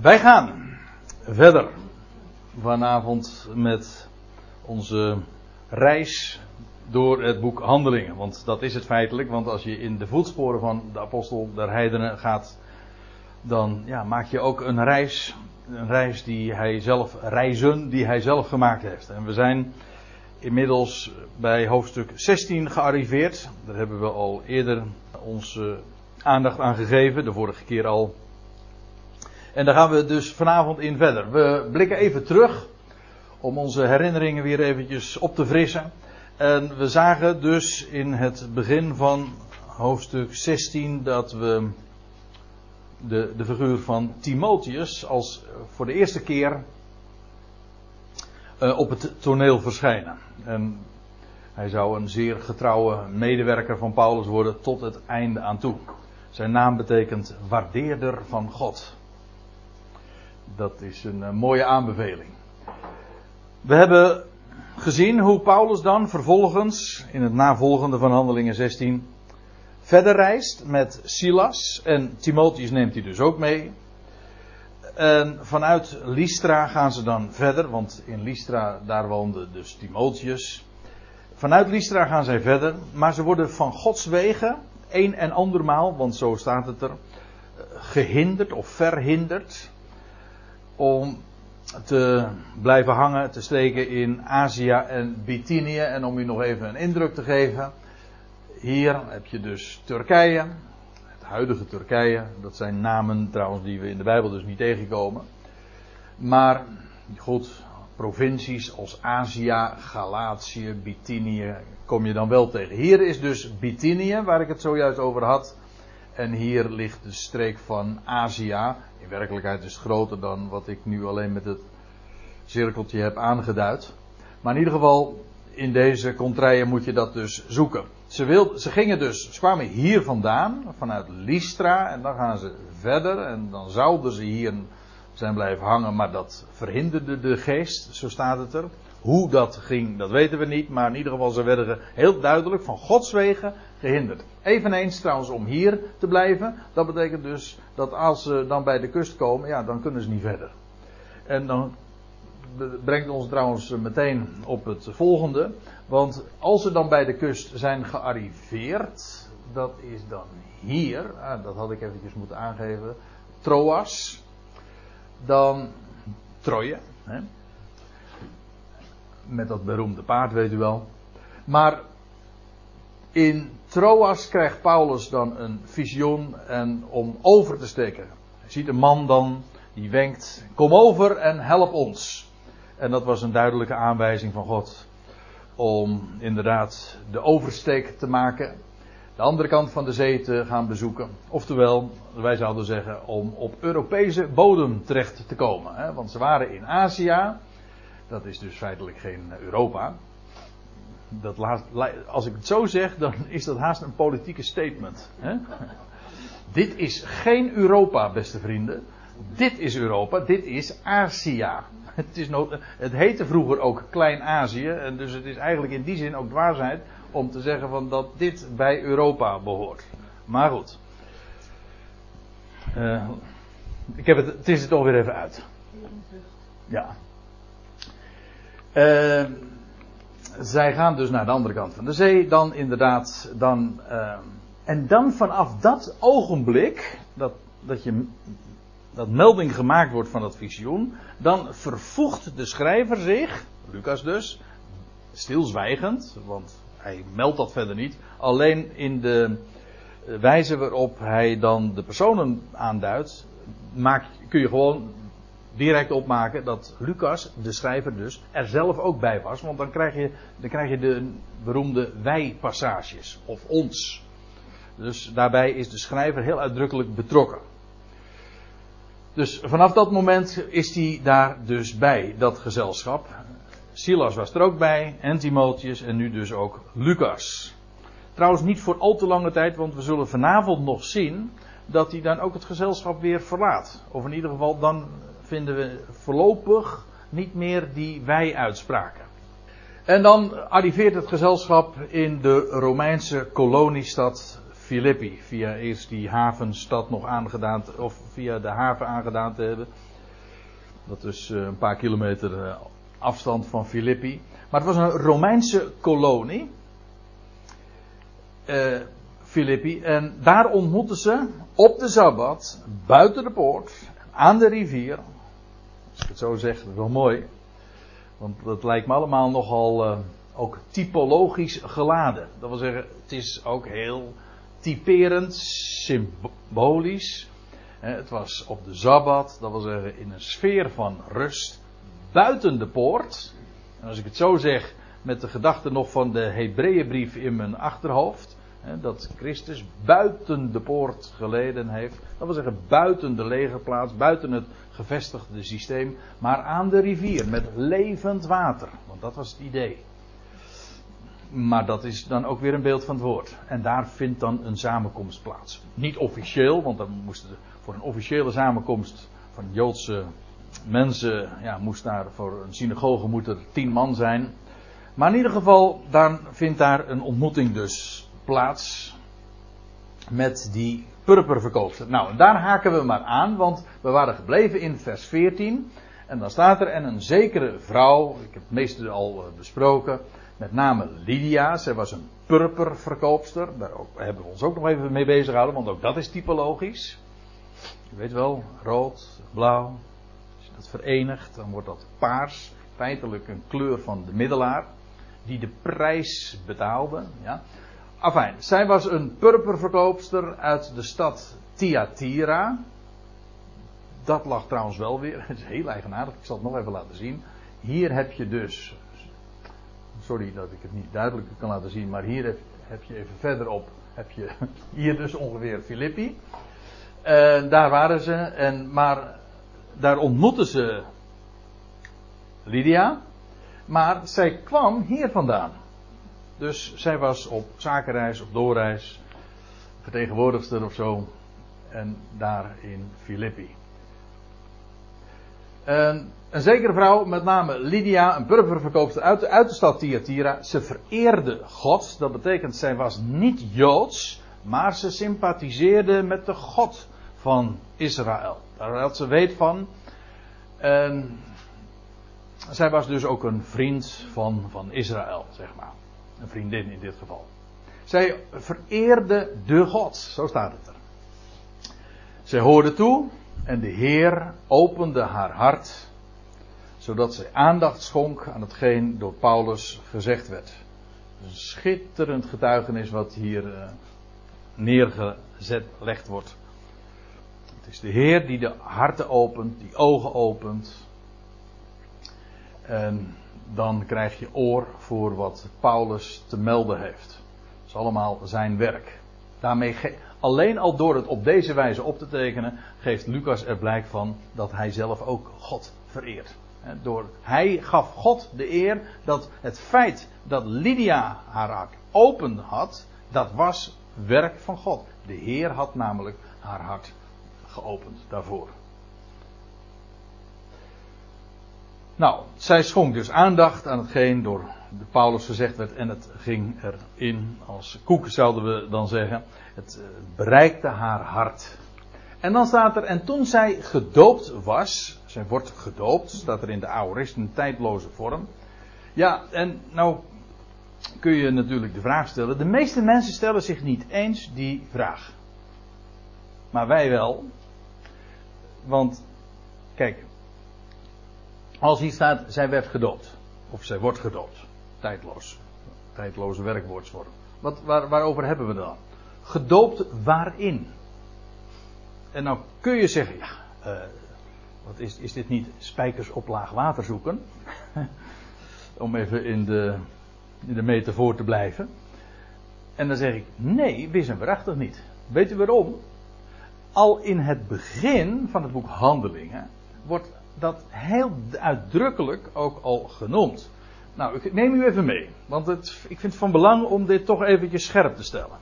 Wij gaan verder vanavond met onze reis door het boek Handelingen. Want dat is het feitelijk. Want als je in de voetsporen van de apostel der heidenen gaat, dan ja, maak je ook een reis. Een reis die hij zelf, reizen die hij zelf gemaakt heeft. En we zijn inmiddels bij hoofdstuk 16 gearriveerd. Daar hebben we al eerder onze aandacht aan gegeven, de vorige keer al. En daar gaan we dus vanavond in verder. We blikken even terug om onze herinneringen weer eventjes op te frissen. En we zagen dus in het begin van hoofdstuk 16 dat we de, de figuur van Timotheus als voor de eerste keer uh, op het toneel verschijnen. En hij zou een zeer getrouwe medewerker van Paulus worden tot het einde aan toe. Zijn naam betekent waardeerder van God. Dat is een, eh, mooie aanbeveling. We hebben gezien hoe Paulus dan vervolgens, in het navolgende van Handelingen 16, verder reist met Silas. En Timotheus neemt hij dus ook mee. En vanuit Lystra gaan ze dan verder, want in Lystra daar woonde dus Timotheus. Vanuit Lystra gaan zij verder, maar ze worden van Gods wegen, een en andermaal, want zo staat het er, gehinderd of verhinderd om te blijven hangen, te steken in Azië en Bithynië. En om u nog even een indruk te geven, hier heb je dus Turkije, het huidige Turkije. Dat zijn namen trouwens die we in de Bijbel dus niet tegenkomen. Maar goed, provincies als Azië, Galatië, Bithynië kom je dan wel tegen. Hier is dus Bithynië, waar ik het zojuist over had. En hier ligt de streek van Azië. In werkelijkheid is het groter dan wat ik nu alleen met het cirkeltje heb aangeduid. Maar in ieder geval, in deze contraien moet je dat dus zoeken. Ze, wil, ze gingen dus, ze kwamen hier vandaan, vanuit Lystra, en dan gaan ze verder. En dan zouden ze hier zijn blijven hangen, maar dat verhinderde de geest, zo staat het er. Hoe dat ging, dat weten we niet, maar in ieder geval ze werden heel duidelijk van Gods wegen gehinderd. Eveneens trouwens om hier te blijven, dat betekent dus dat als ze dan bij de kust komen, ja, dan kunnen ze niet verder. En dan brengt ons trouwens meteen op het volgende. Want als ze dan bij de kust zijn gearriveerd, dat is dan hier, ah, dat had ik eventjes moeten aangeven, Troas, dan Troje, hè? Met dat beroemde paard weet u wel. Maar in Troas krijgt Paulus dan een visioen en om over te steken. Hij ziet een man dan die wenkt: Kom over en help ons. En dat was een duidelijke aanwijzing van God om inderdaad de oversteek te maken, de andere kant van de zee te gaan bezoeken. Oftewel, wij zouden zeggen, om op Europese bodem terecht te komen. Hè? Want ze waren in Azië, dat is dus feitelijk geen Europa. Dat laat, als ik het zo zeg, dan is dat haast een politieke statement. Hè? Dit is geen Europa, beste vrienden. Dit is Europa, dit is Azië. Het, is het heette vroeger ook Klein-Azië. En dus het is eigenlijk in die zin ook dwaasheid om te zeggen van dat dit bij Europa behoort. Maar goed. Uh, ik heb het, het is er toch weer even uit. Ja. Uh, zij gaan dus naar de andere kant van de zee. Dan inderdaad, dan. Uh, en dan vanaf dat ogenblik. Dat, dat je dat melding gemaakt wordt van dat visioen, dan vervoegt de schrijver zich, Lucas dus, stilzwijgend, want hij meldt dat verder niet, alleen in de wijze waarop hij dan de personen aanduidt, maak, kun je gewoon direct opmaken dat Lucas, de schrijver dus, er zelf ook bij was, want dan krijg je, dan krijg je de beroemde wij-passages, of ons. Dus daarbij is de schrijver heel uitdrukkelijk betrokken. Dus vanaf dat moment is hij daar dus bij, dat gezelschap. Silas was er ook bij, en Timotheus en nu dus ook Lucas. Trouwens niet voor al te lange tijd, want we zullen vanavond nog zien dat hij dan ook het gezelschap weer verlaat. Of in ieder geval dan vinden we voorlopig niet meer die wij-uitspraken. En dan arriveert het gezelschap in de Romeinse koloniestad Filippi. Via eerst die havenstad nog aangedaan, of via de haven aangedaan te hebben. Dat is eh, een paar kilometer eh, afstand van Filippi. Maar het was een Romeinse kolonie. Uh, Filippi. En daar ontmoetten ze op de Sabbat, buiten de poort, aan de rivier. Als ik het zo zeg, dat is wel mooi. Want dat lijkt me allemaal nogal uh, ook typologisch geladen. Dat wil zeggen, het is ook heel typerend, symbolisch. Het was op de Sabbat, dat wil zeggen in een sfeer van rust, buiten de poort. En als ik het zo zeg, met de gedachte nog van de Hebreeënbrief in mijn achterhoofd, dat Christus buiten de poort geleden heeft. Dat wil zeggen buiten de legerplaats, buiten het gevestigde systeem, maar aan de rivier met levend water. Want dat was het idee. Maar dat is dan ook weer een beeld van het woord. En daar vindt dan een samenkomst plaats. Niet officieel, want dan moesten voor een officiële samenkomst van Joodse mensen, ja, moest daar voor een synagoge moet er tien man zijn. Maar in ieder geval, dan vindt daar een ontmoeting dus plaats met die purperverkoopster. Nou, daar haken we maar aan, want we waren gebleven in vers 14. En dan staat er, en een zekere vrouw, ik heb het meeste al eh, besproken, met name Lydia, zij was een purperverkoopster. Daar hebben we ons ook nog even mee bezig gehouden, want ook dat is typologisch. Je weet wel, rood, blauw. Als je dat verenigt, dan wordt dat paars. Feitelijk een kleur van de middelaar. Die de prijs betaalde. Ja. Afijn, zij was een purperverkoopster uit de stad Thyatira. Dat lag trouwens wel weer. Het is heel eigenaardig. Ik zal het nog even laten zien. Hier heb je dus. Sorry dat ik het niet duidelijk kan laten zien. Maar hier heb, je even verderop. Heb je hier dus ongeveer Filippi. Daar waren ze. En, maar daar ontmoetten ze Lydia. Maar zij kwam hier vandaan. Dus zij was op zakenreis, op doorreis, vertegenwoordigster of zo. En daar in Filippi. En een zekere vrouw, met name Lydia, een purperverkoopster uit, uit de stad Thyatira. Ze vereerde God. Dat betekent, zij was niet Joods, maar ze sympathiseerde met de God van Israël. Daar had ze weet van. En zij was dus ook een vriend van, van Israël, zeg maar. Een vriendin in dit geval. Zij vereerde de God, zo staat het er. Zij hoorde toe en de Heer opende haar hart, zodat zij aandacht schonk aan hetgeen door Paulus gezegd werd. Een schitterend getuigenis wat hier uh, neergezet gelegd wordt. Het is de Heer die de harten opent, die ogen opent. En dan krijg je oor voor wat Paulus te melden heeft. Dat is allemaal zijn werk. Daarmee alleen al door het op deze wijze op te tekenen, geeft Lucas er blijk van dat hij zelf ook God vereert. Door, hij gaf God de eer dat het feit dat Lydia haar hart open had, dat was werk van God. De Heer had namelijk haar hart geopend daarvoor. Nou, zij schonk dus aandacht aan hetgeen door de Paulus gezegd werd en het ging erin als koek zouden we dan zeggen. Het eh, bereikte haar hart. En dan staat er, en toen zij gedoopt was, zij wordt gedoopt, staat er in de aorist, een tijdloze vorm. Ja, en nou kun je natuurlijk de vraag stellen, de meeste mensen stellen zich niet eens die vraag. Maar wij wel. Want, kijk, als hier staat, zij werd gedoopt. Of zij wordt gedoopt. Tijdloos. Tijdloze werkwoordsvorm. Wat, waar, waarover hebben we dan? Gedoopt waarin? En nou kun je zeggen, ja, uh, wat is, is dit niet spijkers op laag water zoeken? Om even in de, in de metafoor te blijven. En dan zeg ik, nee, wis en waarachtig niet. Weet u waarom? Al in het begin van het boek Handelingen wordt dat heel uitdrukkelijk ook al genoemd. Nou, ik neem u even mee, want het, ik vind het van belang om dit toch eventjes scherp te stellen.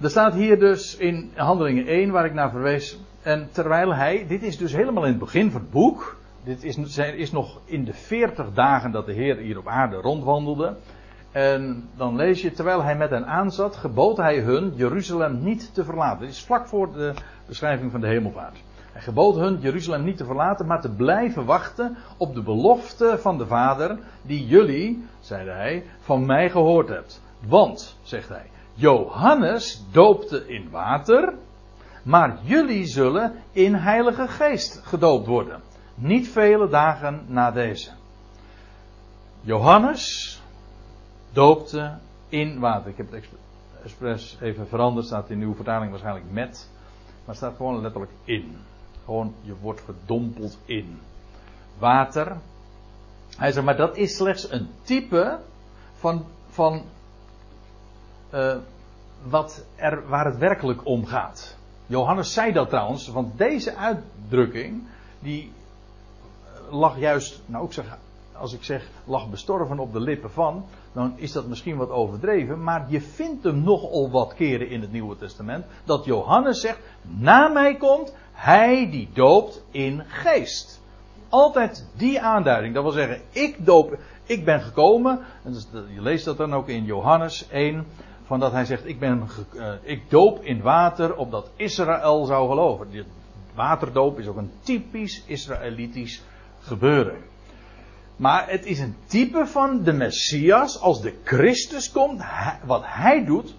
Er staat hier dus in Handelingen 1, waar ik naar verwees, en terwijl hij, dit is dus helemaal in het begin van het boek, dit is, is nog in de 40 dagen dat de Heer hier op aarde rondwandelde, En dan lees je, terwijl hij met hen aanzat, gebood hij hun Jeruzalem niet te verlaten. Dit is vlak voor de beschrijving van de hemelvaart. Hij gebood hun Jeruzalem niet te verlaten, maar te blijven wachten op de belofte van de Vader, die jullie, zeide hij, van mij gehoord hebt. Want, zegt hij, Johannes doopte in water, maar jullie zullen in Heilige Geest gedoopt worden. Niet vele dagen na deze. Johannes doopte in water. Ik heb het expres even veranderd, staat in uw vertaling waarschijnlijk met, maar staat gewoon letterlijk in. Gewoon, je wordt gedompeld in water. Hij zegt, maar dat is slechts een type van, van uh, wat er, waar het werkelijk om gaat. Johannes zei dat trouwens, want deze uitdrukking, die lag juist, nou ik zeg, als ik zeg lag bestorven op de lippen van, dan is dat misschien wat overdreven, maar je vindt hem nogal wat keren in het Nieuwe Testament, dat Johannes zegt, na mij komt hij die doopt in geest. Altijd die aanduiding, dat wil zeggen, ik doop, ik ben gekomen, en je leest dat dan ook in Johannes 1, van dat hij zegt, ik, ben, uh, ik doop in water, opdat Israël zou geloven. Die waterdoop is ook een typisch Israëlitisch gebeuren. Maar het is een type van de Messias. Als de Christus komt, wat hij doet,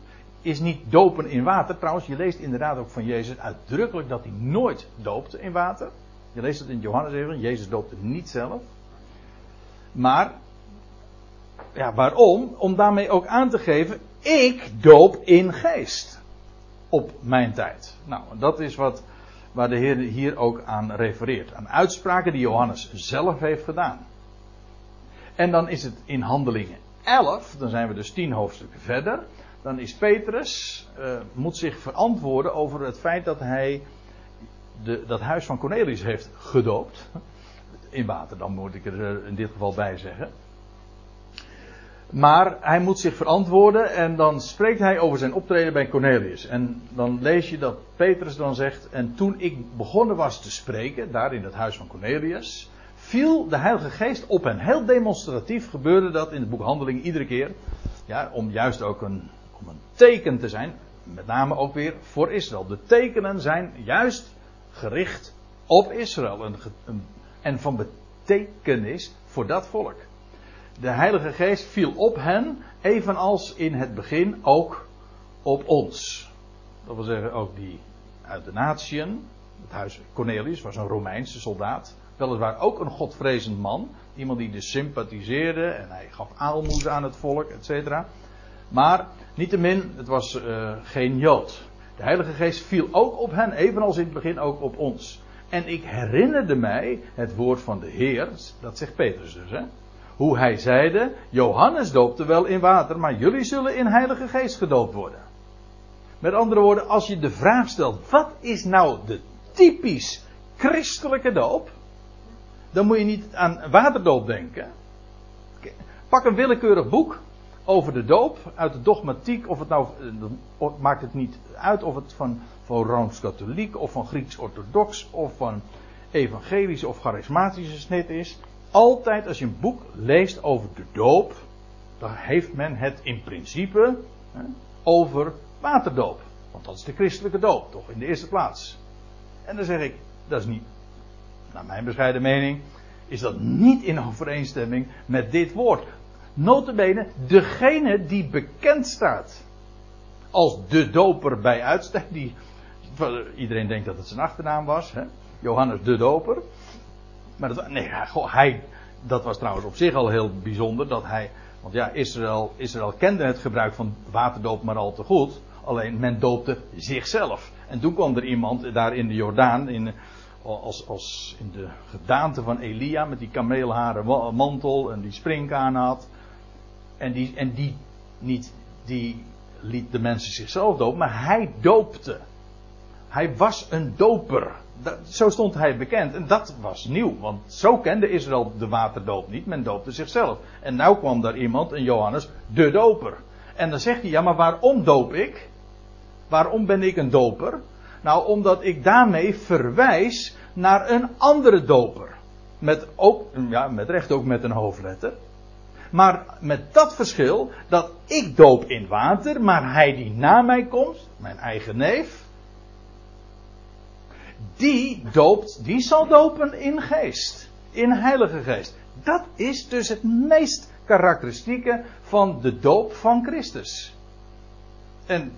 is niet dopen in water. Trouwens, je leest inderdaad ook van Jezus uitdrukkelijk dat hij nooit doopte in water. Je leest het in Johannes even. Jezus doopte niet zelf. Maar, ja, waarom? Om daarmee ook aan te geven, ik doop in geest. Op mijn tijd. Nou, dat is wat, waar de Heer hier ook aan refereert. Aan uitspraken die Johannes zelf heeft gedaan. En dan is het in handelingen 11, dan zijn we dus tien hoofdstukken verder. Dan is Petrus, uh, moet zich verantwoorden over het feit dat hij de, dat huis van Cornelius heeft gedoopt. In water, dan moet ik er eh, in dit geval bij zeggen. Maar hij moet zich verantwoorden en dan spreekt hij over zijn optreden bij Cornelius. En dan lees je dat Petrus dan zegt: En toen ik begonnen was te spreken, daar in het huis van Cornelius, viel de Heilige Geest op hen. Heel demonstratief gebeurde dat in het boek Handelingen iedere keer. Ja, om juist ook een, om een teken te zijn. Met name ook weer voor Israël. De tekenen zijn juist gericht op Israël. En, van betekenis voor dat volk. De Heilige Geest viel op hen, evenals in het begin ook op ons. Dat wil zeggen ook die uit de natieën. Het huis Cornelius was een Romeinse soldaat weliswaar ook een godvrezend man. Iemand die dus sympathiseerde en hij gaf aalmoes aan het volk, et. Maar niettemin, het was uh, geen Jood. De Heilige Geest viel ook op hen, evenals in het begin ook op ons. En ik herinnerde mij het woord van de Heer, dat zegt Petrus dus, hè. Hoe hij zeide, Johannes doopte wel in water, maar jullie zullen in Heilige Geest gedoopt worden. Met andere woorden, als je de vraag stelt, wat is nou de typisch christelijke doop? dan moet je niet aan waterdoop denken. Pak een willekeurig boek over de doop uit de dogmatiek, of het nou eh, maakt het niet uit of het van, van Rooms-Katholiek of van Grieks-Orthodox of van evangelische of charismatische snit is. Altijd als je een boek leest over de doop, dan heeft men het in principe hè, over waterdoop. Want dat is de christelijke doop, toch in de eerste plaats. En dan zeg ik, dat is niet naar mijn bescheiden mening, is dat niet in overeenstemming met dit woord. Notabene, degene die bekend staat als de doper bij uitstek, die, iedereen denkt dat het zijn achternaam was, hè? Johannes de doper. Maar dat, nee, hij, dat was trouwens op zich al heel bijzonder, dat hij, want ja, Israël, Israël kende het gebruik van waterdoop maar al te goed, alleen men doopte zichzelf. En toen kwam er iemand daar in de Jordaan, in, als, als in de gedaante van Elia met die kameelharen mantel en die springkaan had. En die, en die, niet, die liet de mensen zichzelf dopen, maar hij doopte. Hij was een doper. Dat, zo stond hij bekend. En dat was nieuw, want zo kende Israël de waterdoop niet. Men doopte zichzelf. En nou kwam daar iemand, een Johannes, de doper. En dan zegt hij, ja, maar waarom doop ik? Waarom ben ik een doper? Nou, omdat ik daarmee verwijs naar een andere doper. Met, ook, ja, met recht ook met een hoofdletter. Maar met dat verschil dat ik doop in water, maar hij die na mij komt, mijn eigen neef, die doopt, die zal dopen in geest. In heilige geest. Dat is dus het meest karakteristieke van de doop van Christus. En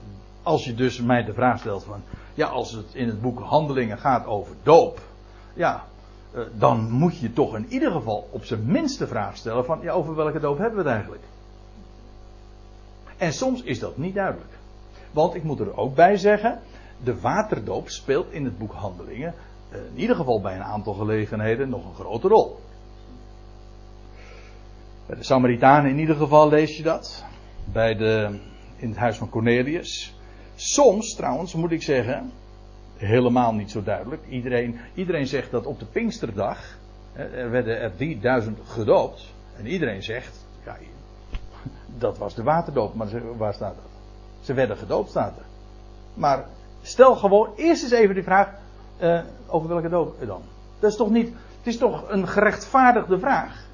als je dus mij de vraag stelt van, ja, als het in het boek Handelingen gaat over doop, ja, dan moet je toch in ieder geval op zijn minst vraag stellen van, ja, over welke doop hebben we het eigenlijk? En soms is dat niet duidelijk. Want ik moet er ook bij zeggen, de waterdoop speelt in het boek Handelingen, eh, in ieder geval bij een aantal gelegenheden, nog een grote rol. Bij de Samaritanen in ieder geval lees je dat. Bij de, in het huis van Cornelius. Soms trouwens moet ik zeggen, helemaal niet zo duidelijk. Iedereen, iedereen zegt dat op de Pinksterdag er werden er 3000 gedoopt. En iedereen zegt, ja, dat was de waterdoop. Maar waar staat dat? Ze werden gedoopt, staat er. Maar stel gewoon eerst eens even de vraag, uh, over welke doop dan? Dat is toch niet, het is toch een gerechtvaardigde vraag?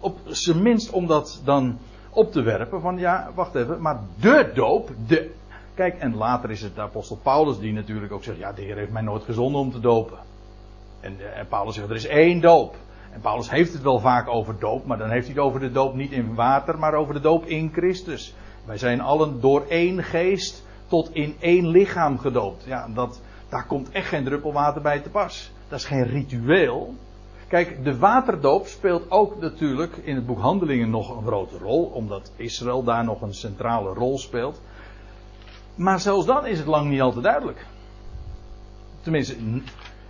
Op zijn minst om dat dan op te werpen van ja, wacht even, maar de doop, de Kijk, en later is het de apostel Paulus die natuurlijk ook zegt: Ja, de Heer heeft mij nooit gezonden om te dopen. En, eh, en, Paulus zegt: Er is één doop. En Paulus heeft het wel vaak over doop, maar dan heeft hij het over de doop niet in water, maar over de doop in Christus. Wij zijn allen door één geest tot in één lichaam gedoopt. Ja, dat, daar komt echt geen druppel water bij te pas. Dat is geen ritueel. Kijk, de waterdoop speelt ook natuurlijk in het boek Handelingen nog een grote rol, omdat Israël daar nog een centrale rol speelt. Maar zelfs dan is het lang niet al te duidelijk. Tenminste,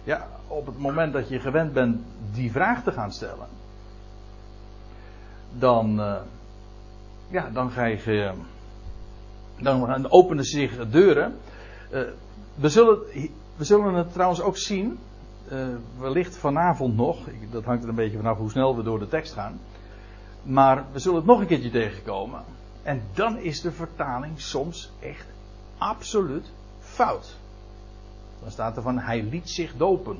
ja, op het moment dat je gewend bent die vraag te gaan stellen, dan, uh, ja, dan ga je, dan openen zich deuren. Uh, we, zullen, we zullen het trouwens ook zien, uh, wellicht vanavond nog, dat hangt er een beetje vanaf hoe snel we door de tekst gaan, maar we zullen het nog een keertje tegenkomen. En dan is de vertaling soms echt absoluut fout. Dan staat er van hij liet zich dopen.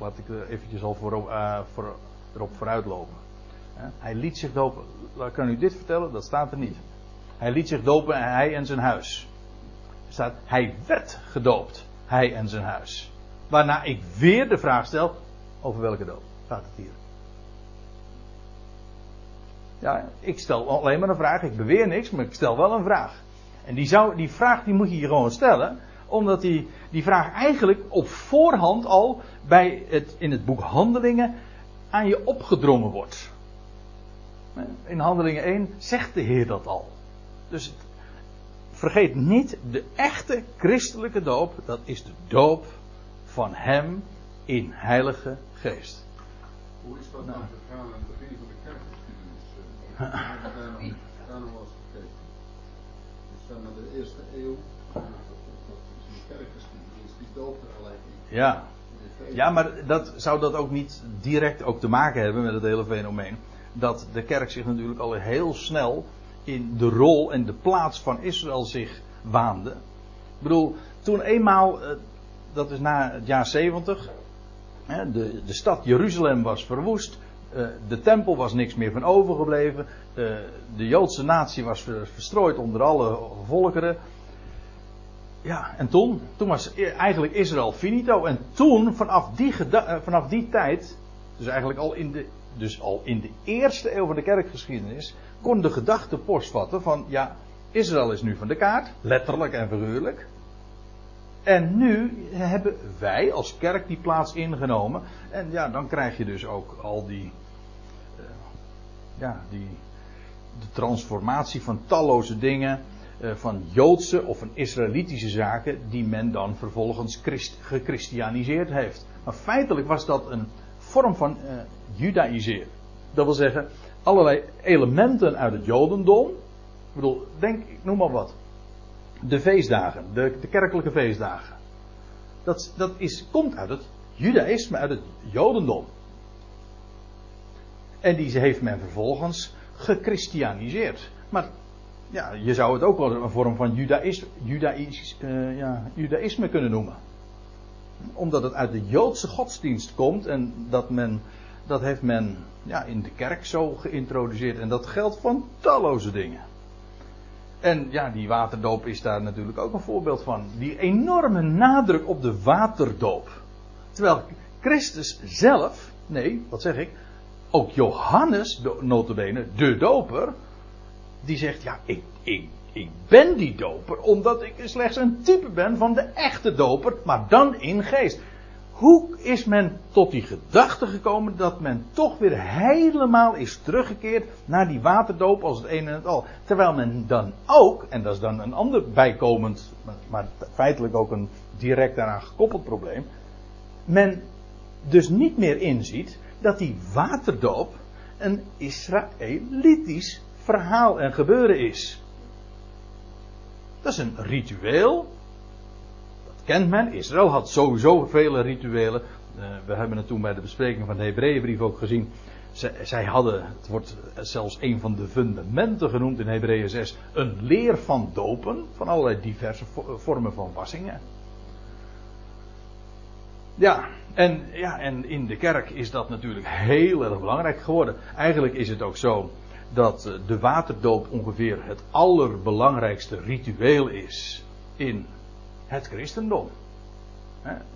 Laat ik er eventjes al voor, uh, voor, erop vooruit lopen. Hij liet zich dopen. Ik kan u dit vertellen, dat staat er niet. Hij liet zich dopen en hij en zijn huis. Er staat hij werd gedoopt, hij en zijn huis. Waarna ik weer de vraag stel, over welke doop gaat het hier? Ja, ik stel alleen maar een vraag, ik beweer niks, maar ik stel wel een vraag. En die, zou, die vraag die moet je je gewoon stellen, omdat die, die vraag eigenlijk op voorhand al bij het, in het boek Handelingen aan je opgedrongen wordt. In Handelingen 1 zegt de Heer dat al. Dus vergeet niet, de echte christelijke doop, dat is de doop van Hem in Heilige Geest. Hoe is dat nou gegaan aan het begin van de kerkgeschiedenis? zeg maar de eerste eeuw, in. Ja. Ja, maar dat, zou dat ook niet direct ook te maken hebben met het hele fenomeen? Dat de kerk zich natuurlijk al heel snel in de rol en de plaats van Israël zich waande. Ik bedoel, toen eenmaal, eh, dat is na het jaar 70, de, de stad Jeruzalem was verwoest, de tempel was niks meer van overgebleven. De, de Joodse natie was verstrooid onder alle volkeren. Ja, en toen, toen was eigenlijk Israël finito. En toen, vanaf die, eh, vanaf die tijd, dus eigenlijk al in, de, dus al in de eerste eeuw van de kerkgeschiedenis, kon de gedachte postvatten van, ja, Israël is nu van de kaart, letterlijk en figuurlijk. En nu hebben wij als kerk die plaats ingenomen. En ja, dan krijg je dus ook al die ja, die, de transformatie van talloze dingen, uh, van Joodse of van Israëlitische zaken, die men dan vervolgens christ, gechristianiseerd heeft. Maar feitelijk was dat een vorm van uh, judaïseren. Dat wil zeggen, allerlei elementen uit het Jodendom. Ik bedoel, denk, ik noem maar wat. De feestdagen, de, de kerkelijke feestdagen. Dat, dat is, komt uit het judaïsme, uit het Jodendom. En die heeft men vervolgens gechristianiseerd. Maar ja, je zou het ook wel een vorm van judaïs, judaïs, uh, ja, judaïsme kunnen noemen. Omdat het uit de Joodse godsdienst komt en dat men dat heeft men ja, in de kerk zo geïntroduceerd. En dat geldt van talloze dingen. En ja, die waterdoop is daar natuurlijk ook een voorbeeld van. Die enorme nadruk op de waterdoop. Terwijl Christus zelf, nee, wat zeg ik, ook Johannes, notabene, de doper, die zegt, ja, ik, ik, ik ben die doper omdat ik slechts een type ben van de echte doper, maar dan in geest. Hoe is men tot die gedachte gekomen dat men toch weer helemaal is teruggekeerd naar die waterdoop als het een en het al? Terwijl men dan ook, en dat is dan een ander bijkomend, maar feitelijk ook een direct daaraan gekoppeld probleem, men dus niet meer inziet dat die waterdoop een Israëlitisch verhaal en gebeuren is. Dat is een ritueel. Dat kent men. Israël had sowieso vele rituelen. Uh, we hebben het toen bij de bespreking van de Hebreeënbrief ook gezien. Zij, zij, hadden, het wordt zelfs een van de fundamenten genoemd in Hebreeën 6, een leer van dopen. Van allerlei diverse vormen van wassingen. Ja, en, ja, en in de kerk is dat natuurlijk heel erg belangrijk geworden. Eigenlijk is het ook zo dat eh, de waterdoop ongeveer het allerbelangrijkste ritueel is in het christendom.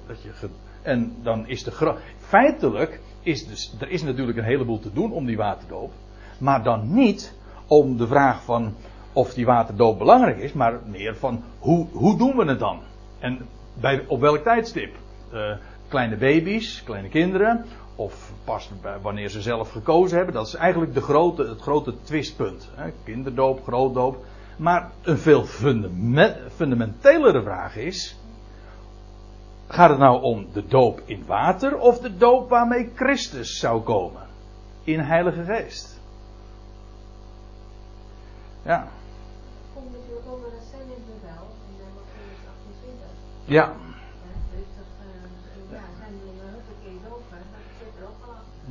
dat je en dan is de feitelijk is dus er is natuurlijk een heleboel te doen om die waterdoop, maar dan niet om de vraag van of die waterdoop belangrijk is, maar meer van hoe, hoe doen we het dan en bij, op welk tijdstip. Uh, kleine baby's, kleine kinderen, of pas wanneer ze zelf gekozen hebben. Dat is eigenlijk de grote, het grote twistpunt. Hè? Kinderdoop, grootdoop. Maar een veel fundamentelere vraag is: gaat het nou om de doop in water of de doop waarmee Christus zou komen? In Heilige Geest. Ja. Komt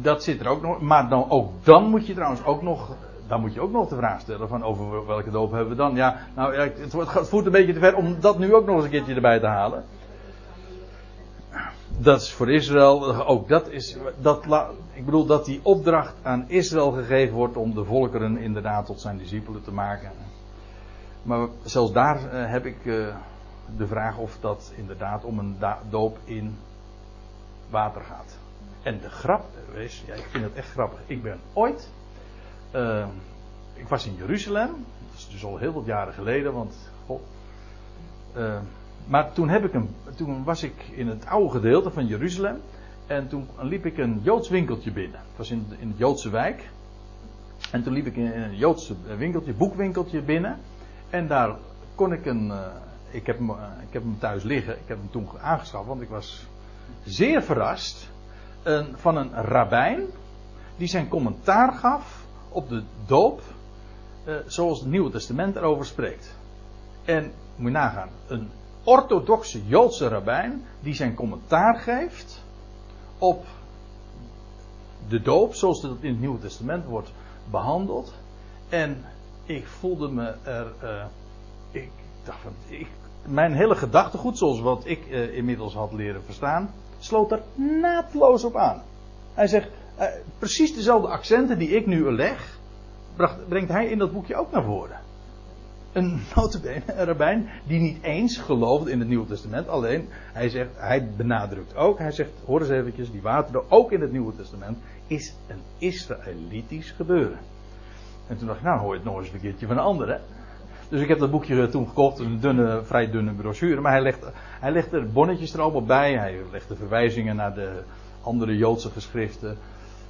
dat zit er ook nog. Maar dan, ook dan moet je trouwens ook nog. Dan moet je ook nog de vraag stellen van over welke doop hebben we dan. Ja, nou het, het voert een beetje te ver om dat nu ook nog eens een keertje erbij te halen. Dat is voor Israël, ook dat is, dat, ik bedoel dat die opdracht aan Israël gegeven wordt om de volkeren inderdaad tot zijn discipelen te maken. Maar zelfs daar uh, heb ik uh, de vraag of dat inderdaad om een doop in water gaat. En de grap is, ja, ik vind het echt grappig. Ik ben ooit, uh, ik was in Jeruzalem, dat is dus al heel wat jaren geleden, want. Uh, maar toen, heb ik een, toen was ik in het oude gedeelte van Jeruzalem. En toen liep ik een Joods winkeltje binnen. Het was in, in de Joodse wijk. En toen liep ik in een Joodse winkeltje, boekwinkeltje binnen. En daar kon ik een. Uh, ik, heb hem, ik heb hem thuis liggen. Ik heb hem toen aangeschaft, want ik was zeer verrast van een rabbijn die zijn commentaar gaf op de doop uh, zoals het Nieuwe Testament erover spreekt. En moet je nagaan, een orthodoxe Joodse rabbijn die zijn commentaar geeft op de doop zoals dat in het Nieuwe Testament wordt behandeld. En ik voelde me er. Uh, ik dacht van. Ik, mijn hele gedachtegoed, zoals wat ik uh, inmiddels had leren verstaan, sloot er naadloos op aan. Hij zegt, eh, precies dezelfde accenten die ik nu leg, brengt hij in dat boekje ook naar voren. Een notabene, een rabbijn, die niet eens geloofde in het Nieuwe Testament. Alleen, hij zegt, hij benadrukt ook, hij zegt, hoor eens eventjes, die waterdoop, ook in het Nieuwe Testament, is een Israëlitisch gebeuren. En toen dacht ik, nou hoor je het nog eens een keertje van een ander, hè. Dus ik heb dat boekje toen gekocht, een dunne, vrij dunne brochure. Maar hij legt, hij legt er bonnetjes er allemaal bij. Hij legt de verwijzingen naar de andere Joodse geschriften.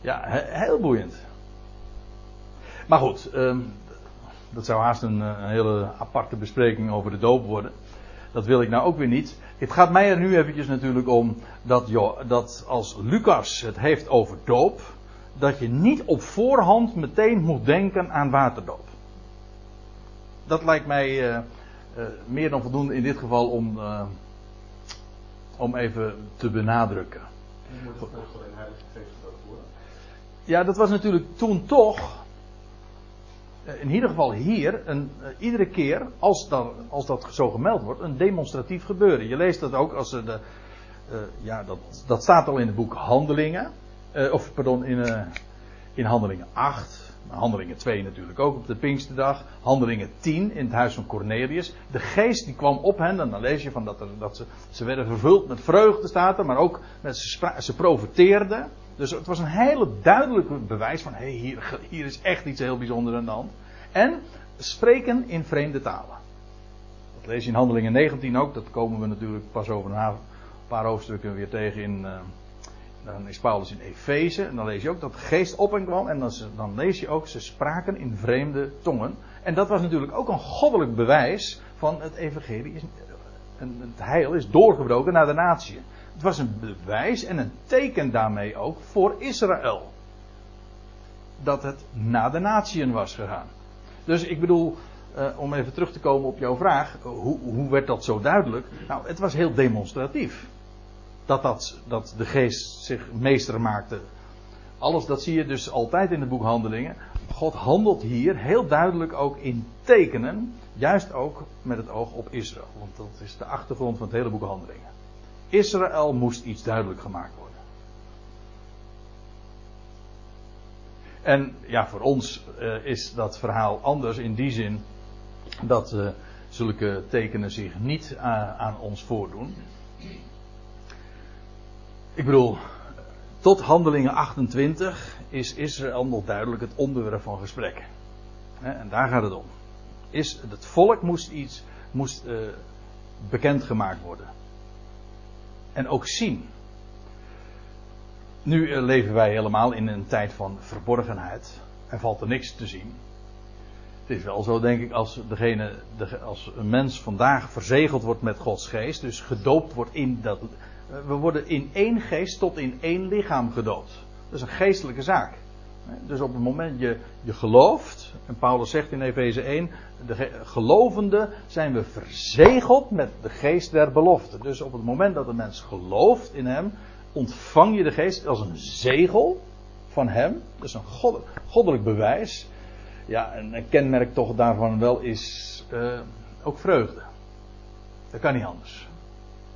Ja, heel boeiend. Maar goed, um, dat zou haast een, een, hele aparte bespreking over de doop worden. Dat wil ik nou ook weer niet. Het gaat mij er nu eventjes natuurlijk om dat, dat als Lucas het heeft over doop, dat je niet op voorhand meteen moet denken aan waterdoop dat lijkt mij uh, uh, meer dan voldoende in dit geval om, uh, om even te benadrukken. Ja, dat was natuurlijk toen toch, in ieder geval hier, een, iedere keer als dat, als dat zo gemeld wordt, een demonstratief gebeuren. Je leest dat ook als de, ja, dat, dat staat al in het boek Handelingen. Eh, of pardon, in, eh, in Handelingen 8. Handelingen 2 natuurlijk ook op de Pinksterdag. Handelingen 10 in het huis van Cornelius. De geest die kwam op hen. En dan lees je van dat, er, dat ze, ze werden vervuld met vreugde staat er. Maar ook met, ze, ze profeteerden. Dus het was een hele duidelijke bewijs van... Hé, hey, hier, hier is echt iets heel bijzonders aan de hand. En spreken in vreemde talen. Dat lees je in Handelingen 19 ook. Dat komen we natuurlijk pas over een paar hoofdstukken weer tegen in... eh, dan is Paulus in Efeze. En dan lees je ook dat de geest op hen kwam. En dan, dan lees je ook, ze spraken in vreemde tongen. En dat was natuurlijk ook een goddelijk bewijs van het evangelie. Is, en het heil is doorgebroken naar de natie. Het was een bewijs en een teken daarmee ook voor Israël. Dat het naar de natieën was gegaan. Dus ik bedoel, eh, om even terug te komen op jouw vraag. Hoe, hoe werd dat zo duidelijk? Nou, het was heel demonstratief dat, dat, dat de geest zich meester maakte. Alles dat zie je dus altijd in het boek Handelingen. God handelt hier heel duidelijk ook in tekenen. Juist ook met het oog op Israël. Want dat is de achtergrond van het hele boek Handelingen. Israël moest iets duidelijk gemaakt worden. En ja, voor ons eh, is dat verhaal anders in die zin dat eh, zulke tekenen zich niet a- aan ons voordoen. Ik bedoel, tot handelingen 28 is Israël nog duidelijk het onderwerp van gesprek. Hè, En daar gaat het om. Is, het volk moest iets moest, eh, bekendgemaakt worden. En ook zien. Nu eh, leven wij helemaal in een tijd van verborgenheid. Er valt er niks te zien. Het is wel zo, denk ik, als, degene, de, als een mens vandaag verzegeld wordt met Gods geest, dus gedoopt wordt in dat. We worden in één geest tot in één lichaam gedoopt. Dat is een geestelijke zaak. Dus op het moment je, je gelooft, en Paulus zegt in Efeze 1, de ge- gelovenden zijn we verzegeld met de geest der belofte. Dus op het moment dat een mens gelooft in hem, ontvang je de geest als een zegel van hem. Is een god- goddelijk bewijs. Ja, en een kenmerk toch daarvan wel is eh, ook vreugde. Dat kan niet anders.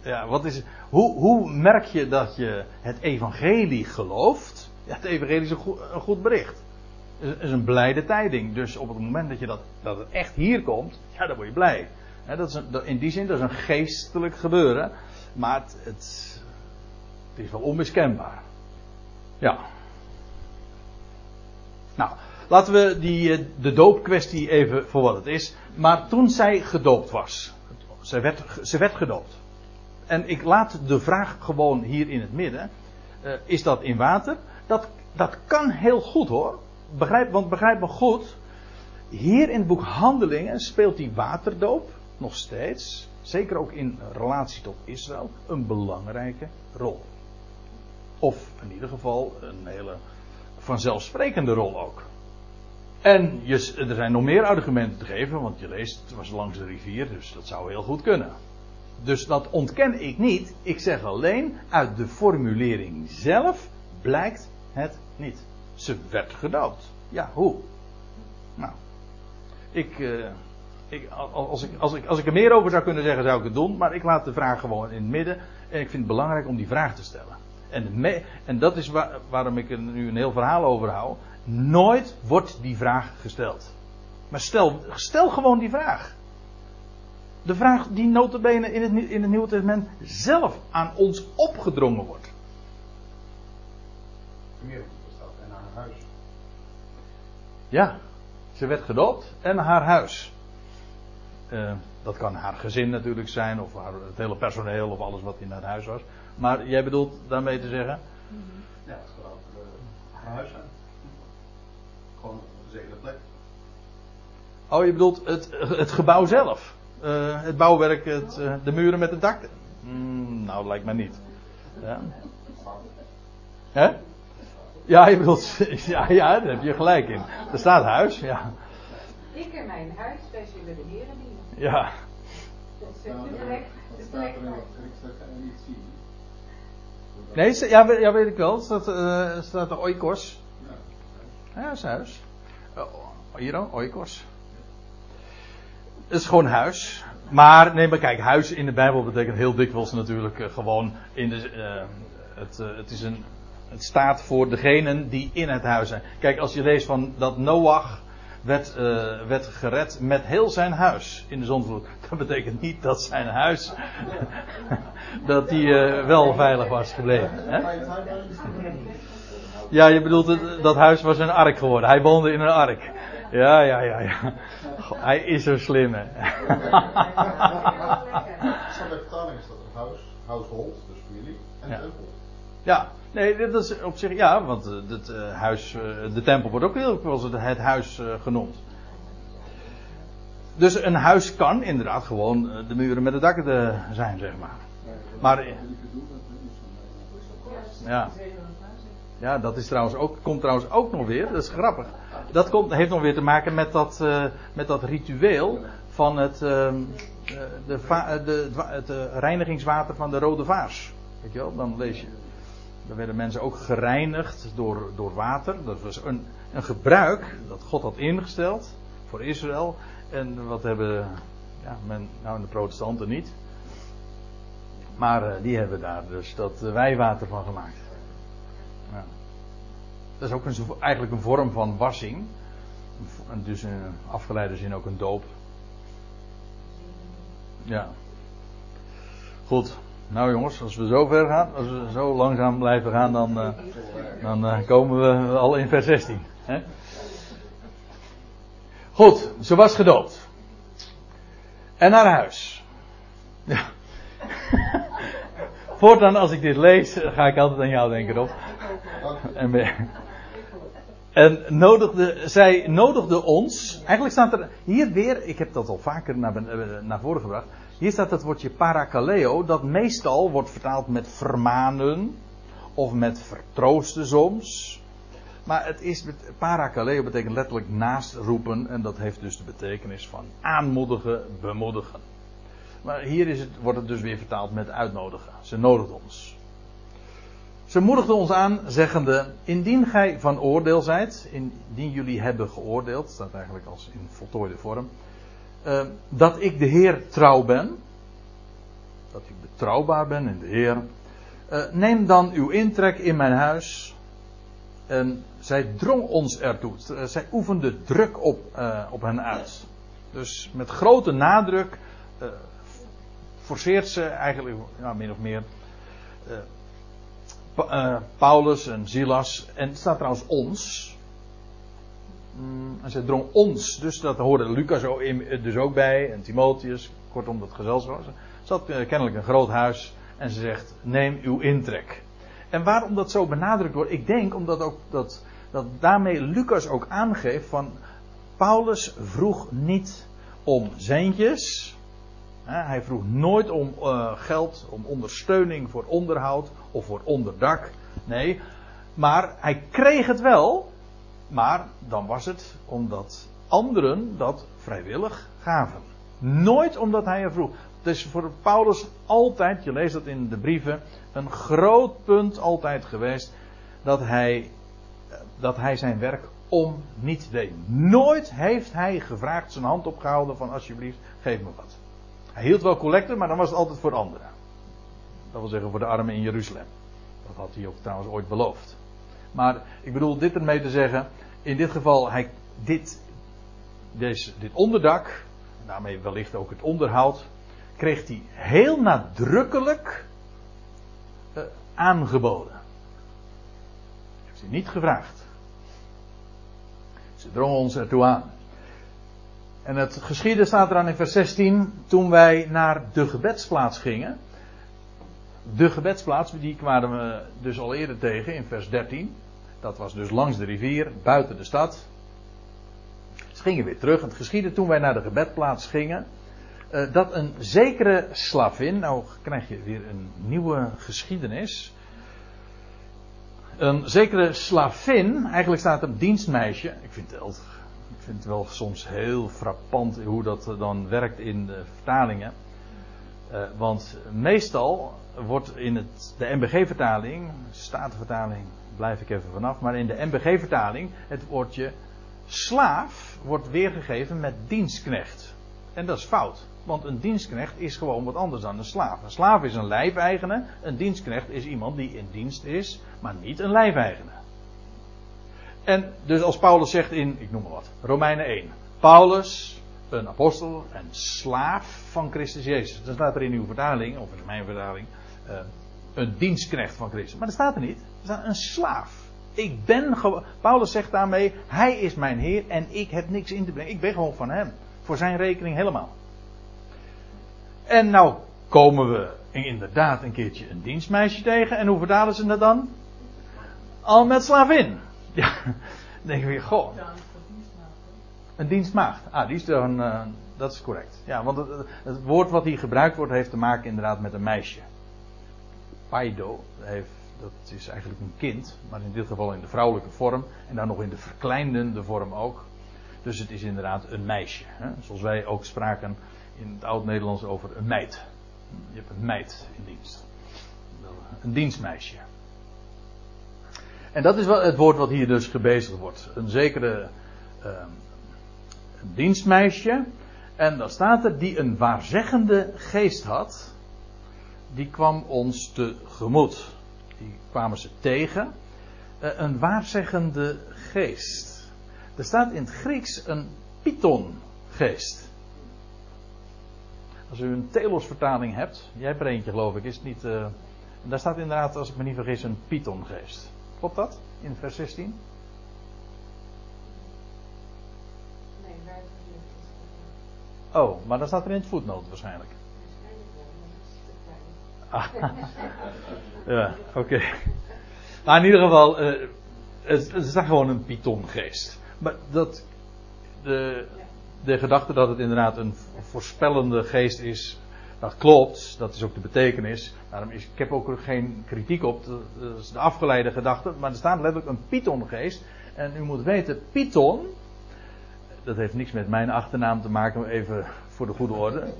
Ja, wat is, hoe, hoe merk je dat je het evangelie gelooft? Ja, het evangelie is een goed, bericht. Het is een blijde tijding. Dus op het moment dat, je dat, dat het echt hier komt, ja, dan word je blij. Dat is in die zin, dat is een geestelijk gebeuren. Maar het, het, is wel onmiskenbaar. Ja. Nou, laten we die, eh, de doopkwestie even voor wat het is. Maar toen zij gedoopt was. Zij werd, ze werd gedoopt. En ik laat de vraag gewoon hier in het midden. Eh, is dat in water? Dat, dat kan heel goed hoor. Begrijp, want begrijp me goed. Hier in het boek Handelingen speelt die waterdoop nog steeds, zeker ook in relatie tot Israël, een belangrijke rol. Of in ieder geval een hele vanzelfsprekende rol ook. En er zijn nog meer argumenten te geven, want je leest, het was langs de rivier, dus dat zou heel goed kunnen. Dus dat ontken ik niet. Ik zeg alleen, uit de formulering zelf blijkt het niet. Ze werd gedoopt. Ja, hoe? Nou, ik, eh, ik, als, ik, als, ik, als ik er meer over zou kunnen zeggen, zou ik het doen. Maar ik laat de vraag gewoon in het midden. En ik vind het belangrijk om die vraag te stellen. En, en dat is waar, waarom ik er nu een heel verhaal over hou. Nooit wordt die vraag gesteld. Maar stel, stel gewoon die vraag. De vraag die notabene in het, in het Nieuwe Testament zelf aan ons opgedrongen wordt. En haar huis. Ja, ze werd gedoopt en haar huis. Dat kan haar gezin natuurlijk zijn, of haar, het hele personeel, of alles wat in haar huis was. Maar jij bedoelt daarmee te zeggen? Ja, het ook eh, haar huis zijn. Gewoon een gezegende plek. Oh, je bedoelt het, het gebouw zelf. Eh, het bouwwerk, het, eh, de muren met het dak. Hmm, nou, lijkt mij niet. Ja. Hè? Ja, je bedoelt, ja, ja, daar heb je gelijk in. Er staat huis, ja. Ik en mijn huis, wij zullen de heren dienen. Ja, Dat is staat er in Grieks, niet zien. Nee, ja, we- ja, weet ik wel. Er staat, eh, er staat de oikos. Ja, Ja, is huis. Oh, hier ook, oikos. Het is gewoon huis. Maar, nee, maar kijk, huis in de Bijbel betekent heel dikwijls natuurlijk eh, gewoon in de. eh, het, eh, het is een, het staat voor degenen die in het huis zijn. Kijk, als je leest van dat Noach werd, werd gered met heel zijn huis in de zondvloed. Dat betekent niet dat zijn huis dat die wel veilig was gebleven. Hè? Ja, je bedoelt dat huis was een ark geworden. Hij woonde in een ark. Ja, ja, ja, ja. Goh, hij is zo slim, hè. Zo bij vertaling is dat een huis, household, dus familie, en Ja. tempel. Ja, nee, dit is op zich, ja, want eh, het eh, huis, eh, de tempel wordt ook heel wel eens het, het huis eh, genoemd. Dus een huis kan inderdaad gewoon eh, de muren met de dakken de, zijn, zeg maar. Maar, eh, ja. Ja, dat is trouwens ook, komt trouwens ook nog weer, dat is grappig. Dat komt, heeft nog weer te maken met dat, eh, met dat ritueel van het, ehm, eh, de, eh, de, het wa- het reinigingswater van de Rode Vaars. Weet je wel, dan lees je. Dan werden mensen ook gereinigd door, door water. Dat was een, een gebruik dat God had ingesteld voor Israël. En wat hebben ja, men, nou de protestanten niet. Maar die hebben daar dus dat wijwater van gemaakt. Ja. Dat is ook een, eigenlijk een vorm van wassing. Dus in afgeleide zin ook een doop. Ja. Goed. Nou jongens, als we zo ver gaan, als we zo langzaam blijven gaan, dan, eh, dan eh, komen we al in vers 16. Hè? Goed, ze was gedoopt. En naar huis. Ja. Voortaan als ik dit lees, ga ik altijd aan jou denken, Rob. En, en nodigde, zij nodigde ons. Eigenlijk staat er hier weer, ik heb dat al vaker naar, eh, naar voren gebracht. Hier staat het woordje parakaleo, dat meestal wordt vertaald met vermanen. Of met vertroosten soms. Maar het is, parakaleo betekent letterlijk naast roepen. En dat heeft dus de betekenis van aanmoedigen, bemoedigen. Maar hier is het, wordt het dus weer vertaald met uitnodigen. Ze nodigde ons. Ze moedigde ons aan, zeggende: Indien gij van oordeel zijt, indien jullie hebben geoordeeld, staat eigenlijk als in voltooide vorm, eh, dat ik de Heer trouw ben, dat ik betrouwbaar ben in de Heer, eh, neem dan uw intrek in mijn huis. En zij drong ons ertoe. Eh, Zij oefende druk op, eh, op hen uit. Dus met grote nadruk forceert ze eigenlijk, ja, min of meer, Paulus en Silas. En het staat trouwens ons. Mm, en ze drong ons, dus dat hoorde Lucas in- dus ook bij. En Timotheus, kortom dat gezelschap. Ze had eh, kennelijk een groot huis. En ze zegt, neem uw intrek. En waarom dat zo benadrukt wordt, ik denk omdat ook dat, dat daarmee Lucas ook aangeeft van Paulus vroeg niet om centjes. Hij vroeg nooit om eh, geld, om ondersteuning voor onderhoud of voor onderdak. Nee, maar hij kreeg het wel. Maar dan was het omdat anderen dat vrijwillig gaven. Nooit omdat hij er vroeg. Het is voor Paulus altijd, je leest dat in de brieven, een groot punt altijd geweest dat hij, dat hij zijn werk om niet deed. Nooit heeft hij gevraagd, zijn hand opgehouden van alsjeblieft, geef me wat. Hij hield wel collecten, maar dan was het altijd voor anderen. Dat wil zeggen voor de armen in Jeruzalem. Dat had hij ook trouwens ooit beloofd. Maar ik bedoel dit ermee te zeggen, in dit geval, hij, dit, deze, dit onderdak, daarmee wellicht ook het onderhoud, kreeg hij heel nadrukkelijk eh, aangeboden. Heeft hij niet gevraagd. Ze drongen ons ertoe aan. En het geschiedde staat eraan in vers 16, toen wij naar de gebedsplaats gingen. De gebedsplaats, die kwamen we dus al eerder tegen in vers 13. Dat was dus langs de rivier, buiten de stad. Ze gingen weer terug. Het geschiedde toen wij naar de gebedplaats gingen. eh, dat een zekere slavin, nou krijg je weer een nieuwe geschiedenis. Een zekere slavin, eigenlijk staat er dienstmeisje. Ik vind het, ik vind het wel soms heel frappant hoe dat dan werkt in de vertalingen. Eh, want meestal wordt in het, de MBG-vertaling, Statenvertaling, blijf ik even vanaf, maar in de MBG-vertaling het woordje slaaf wordt weergegeven met dienstknecht. En dat is fout. Want een dienstknecht is gewoon wat anders dan een slaaf. Een slaaf is een lijfeigene. Een dienstknecht is iemand die in dienst is, maar niet een lijfeigene. En dus als Paulus zegt in, ik noem maar wat, Romeinen 1. Paulus, een apostel en slaaf van Christus Jezus. Dat staat er in uw vertaling, of in mijn vertaling, eh, een dienstknecht van Christus. Maar dat staat er niet. Er staat een slaaf. Ik ben. Paulus zegt daarmee: Hij is mijn Heer en ik heb niks in te brengen. Ik ben gewoon van Hem. Voor zijn rekening helemaal. En nou komen we inderdaad een keertje een dienstmeisje tegen. En hoe vertalen ze dat dan? Al met slavin. Ja, dan denk je weer, goh. Een dienstmaagd. Ah, die is dan, uh, dat is correct. Ja, want het, het, woord wat hier gebruikt wordt heeft te maken inderdaad met een meisje. Paido heeft dat is eigenlijk een kind, maar in dit geval in de vrouwelijke vorm en dan nog in de verkleindende vorm ook. Dus het is inderdaad een meisje. Hè? Zoals wij ook spraken in het oud-Nederlands over een meid. Je hebt een meid in dienst. Een dienstmeisje. En dat is het woord wat hier dus gebezigd wordt. Een zekere uh, een dienstmeisje. En dan staat er die een waarzeggende geest had. Die kwam ons tegemoet die kwamen ze tegen. Uh, een waarzeggende geest. Er staat in het Grieks een pythongeest. Als u een Telos vertaling hebt, jij hebt er eentje geloof ik, is het niet. Uh, daar staat inderdaad, als ik me niet vergis, een pythongeest. Klopt dat? In vers 16? Nee, waar Oh, maar dat staat er in het voetnoot waarschijnlijk. Ah. ja, oké. Okay. Maar in ieder geval, uh, het, het is daar gewoon een pythongeest. Maar dat, de, de gedachte dat het inderdaad een voorspellende geest is, dat klopt, dat is ook de betekenis. Daarom is, ik heb ook geen kritiek op, de afgeleide gedachte, maar er staat letterlijk een pythongeest. En u moet weten, python, dat heeft niks met mijn achternaam te maken, even voor de goede orde.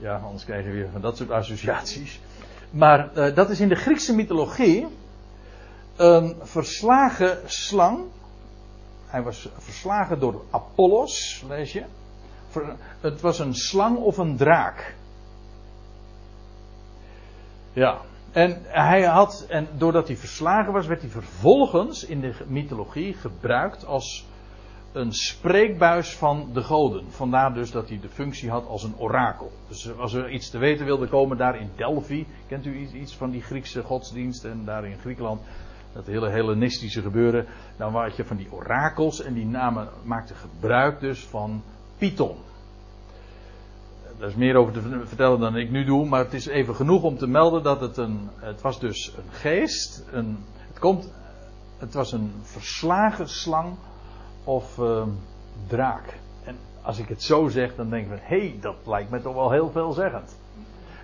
Ja, anders krijgen we weer van dat soort associaties. Maar uh, dat is in de Griekse mythologie een verslagen slang. Hij was verslagen door Apollos, lees je. Het was een slang of een draak. Ja. En hij had, en doordat hij verslagen was, werd hij vervolgens in de mythologie gebruikt als een spreekbuis van de goden. Vandaar dus dat hij de functie had als een orakel. Dus als er iets te weten wilde komen daar in Delphi, kent u iets van die Griekse godsdienst en daar in Griekenland, dat hele Hellenistische gebeuren, dan had je van die orakels en die namen maakten gebruik dus van Python. Daar is meer over te vertellen dan ik nu doe, maar het is even genoeg om te melden dat het een, het was dus een geest, een, het komt, het was een verslagen slang of uh, draak. En als ik het zo zeg, dan denk ik hé, hey, dat lijkt me toch wel heel veelzeggend.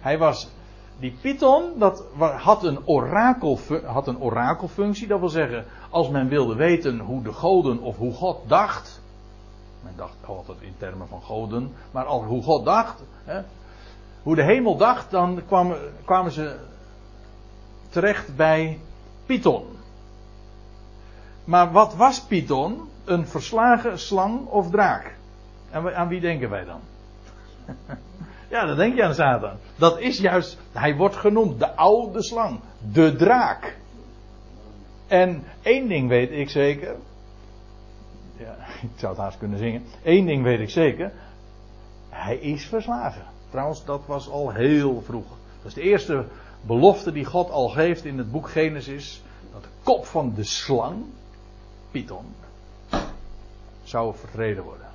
Hij was, die Python, dat had een, orakel, had een orakelfunctie. Dat wil zeggen, als men wilde weten hoe de goden of hoe God dacht. Men dacht altijd in termen van goden, maar al hoe God dacht, hè, hoe de hemel dacht, dan kwamen, kwamen ze terecht bij Python. Maar wat was Python? een verslagen slang of draak. En aan wie denken wij dan? ja, dan denk je aan Satan. Dat is juist, hij wordt genoemd de oude slang, de draak. En één ding weet ik zeker. Ja, ik zou het haast kunnen zingen. Eén ding weet ik zeker. Hij is verslagen. Trouwens, dat was al heel vroeg. Dat is de eerste belofte die God al geeft in het boek Genesis. Dat de kop van de slang, Python, zou vertreden worden.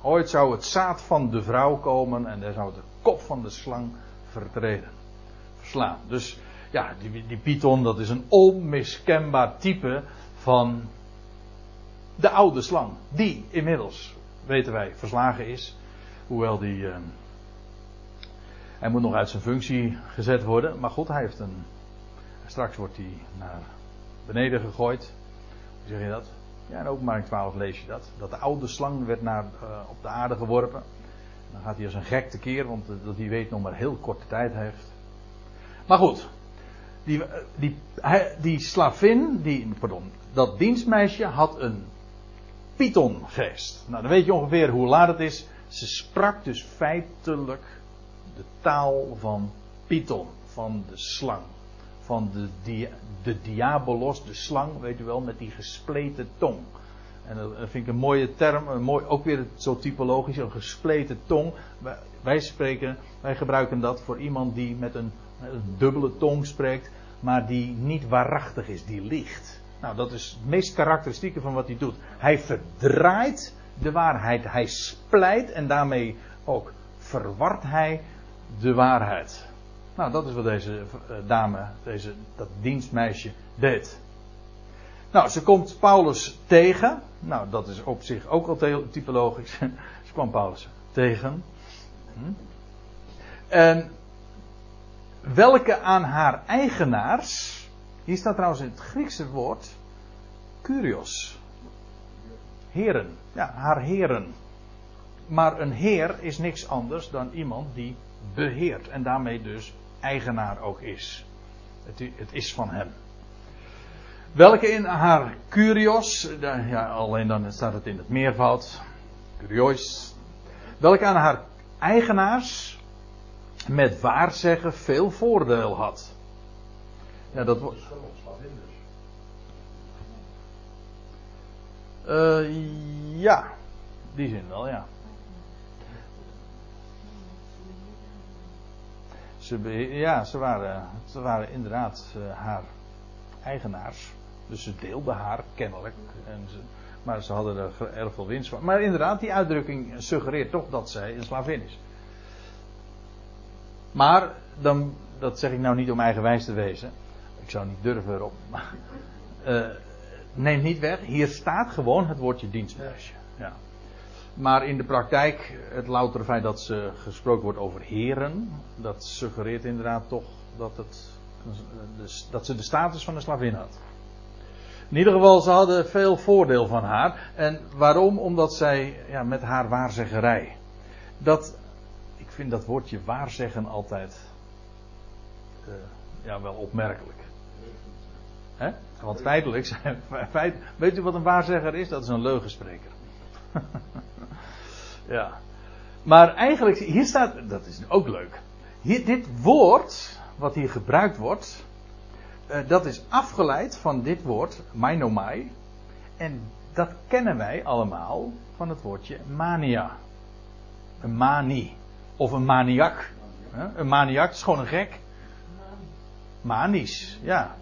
Ooit zou het zaad van de vrouw komen en daar zou de kop van de slang vertreden. Verslaan. Dus ja, die, die Python dat is een onmiskenbaar type van de oude slang. Die inmiddels, weten wij, verslagen is. Hoewel die. Uh, hij moet nog uit zijn functie gezet worden. Maar goed, hij heeft een. Straks wordt hij naar beneden gegooid. Hoe zeg je dat? Ja, in openbaring 12 lees je dat. Dat de oude slang werd naar, uh, op de aarde geworpen. Dan gaat hij als een gek tekeer, want uh, dat hij weet nog maar heel korte tijd heeft. Maar goed, die, die, die slavin, die, pardon, dat dienstmeisje had een Pythongeest. Nou, dan weet je ongeveer hoe laat het is. Ze sprak dus feitelijk de taal van Python, van de slang. Van de, de diabolos, de slang, weet u wel, met die gespleten tong. En dat vind ik een mooie term, een mooi, ook weer zo typologisch, een gespleten tong. Wij, wij spreken, wij gebruiken dat voor iemand die met een, met een dubbele tong spreekt, maar die niet waarachtig is, die liegt. Nou, dat is het meest karakteristieke van wat hij doet. Hij verdraait de waarheid, hij splijt en daarmee ook verwart hij de waarheid. Nou, dat is wat deze eh, dame, deze, dat dienstmeisje deed. Nou, ze komt Paulus tegen. Nou, dat is op zich ook al typologisch. ze kwam Paulus tegen. Hm. En welke aan haar eigenaars. Hier staat trouwens in het Griekse woord. Curios. Heren. Ja, haar heren. Maar een heer is niks anders dan iemand die beheert. En daarmee dus eigenaar ook is. Het, is van hem. Welke in haar curios, ja, alleen dan staat het in het meervoud, curiois. Welke aan haar eigenaars met waarzeggen veel voordeel had. Ja, dat wordt. Uh, ja, die zin wel, ja. Ze, ja, ze waren, ze waren inderdaad uh, haar eigenaars. Dus ze deelden haar kennelijk. En ze, maar ze hadden er erg veel winst van. Maar inderdaad, die uitdrukking suggereert toch dat zij een slavin is. Maar, dan, dat zeg ik nou niet om eigenwijs te wezen. Ik zou niet durven erop. Uh, neemt niet weg, hier staat gewoon het woordje dienstmeisje. Ja. Maar in de praktijk, het loutere feit dat ze gesproken wordt over heren, dat suggereert inderdaad toch dat, het, dat ze de status van een slavin had. In ieder geval, ze hadden veel voordeel van haar. En waarom? Omdat zij ja, met haar waarzeggerij. Dat, ik vind dat woordje waarzeggen altijd uh, ja, wel opmerkelijk. Want feitelijk, feit, weet u wat een waarzegger is? Dat is een leugenspreker. ja. Maar eigenlijk, hier staat, dat is ook leuk. Hier, dit woord, wat hier gebruikt wordt, uh, dat is afgeleid van dit woord, mainomai. En dat kennen wij allemaal van het woordje mania. Een manie. Of een maniak. Een maniak is gewoon een gek. Manisch, ja.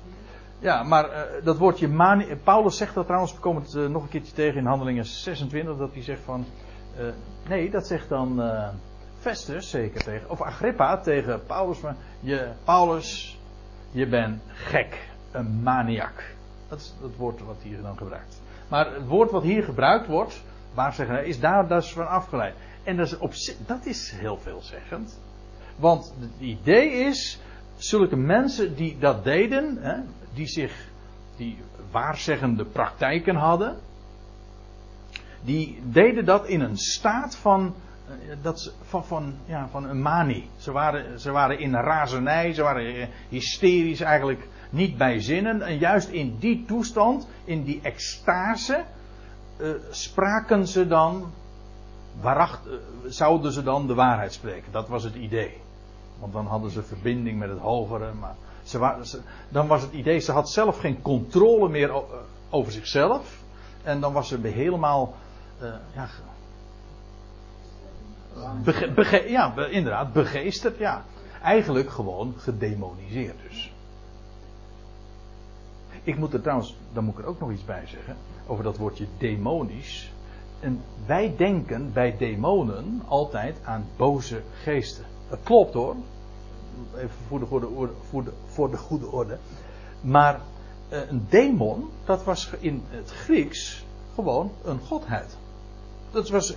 Ja, maar uh, dat woordje mani. Paulus zegt dat trouwens, we komen het uh, nog een keertje tegen in Handelingen 26, dat hij zegt van. Uh, nee, dat zegt dan Festus zeker tegen. Of Agrippa tegen Paulus. Van, je, Paulus, je bent gek. Een maniak. Dat is het woord wat hier dan gebruikt. Maar het woord wat hier gebruikt wordt, waar zeggen, is daar dus van afgeleid. En dat is, op, dat is heel veelzeggend. Want het idee is, zulke mensen die dat deden, hè, die zich, die waarzeggende praktijken hadden, die deden dat in een staat van, eh, dat, van, van, ja, van een manie. Ze waren, ze waren in razernij, ze waren hysterisch eigenlijk niet bij zinnen. En juist in die toestand, in die extase, uh, spraken ze dan, waaracht, zouden ze dan de waarheid spreken. Dat was het idee. Want dan hadden ze verbinding met het hogere. Maar dan was het idee, ze had zelf geen controle meer over zichzelf. En dan was ze helemaal. Uh, ja, ja, inderdaad, begeesterd. Ja. Eigenlijk gewoon gedemoniseerd dus. Ik moet er trouwens, dan moet ik er ook nog iets bij zeggen. Over dat woordje demonisch. En wij denken bij demonen altijd aan boze geesten. Dat klopt hoor even voor de goede orde. Voor de, voor de goede orde. Maar uh, een demon, dat was in het Grieks gewoon een godheid. Dat was,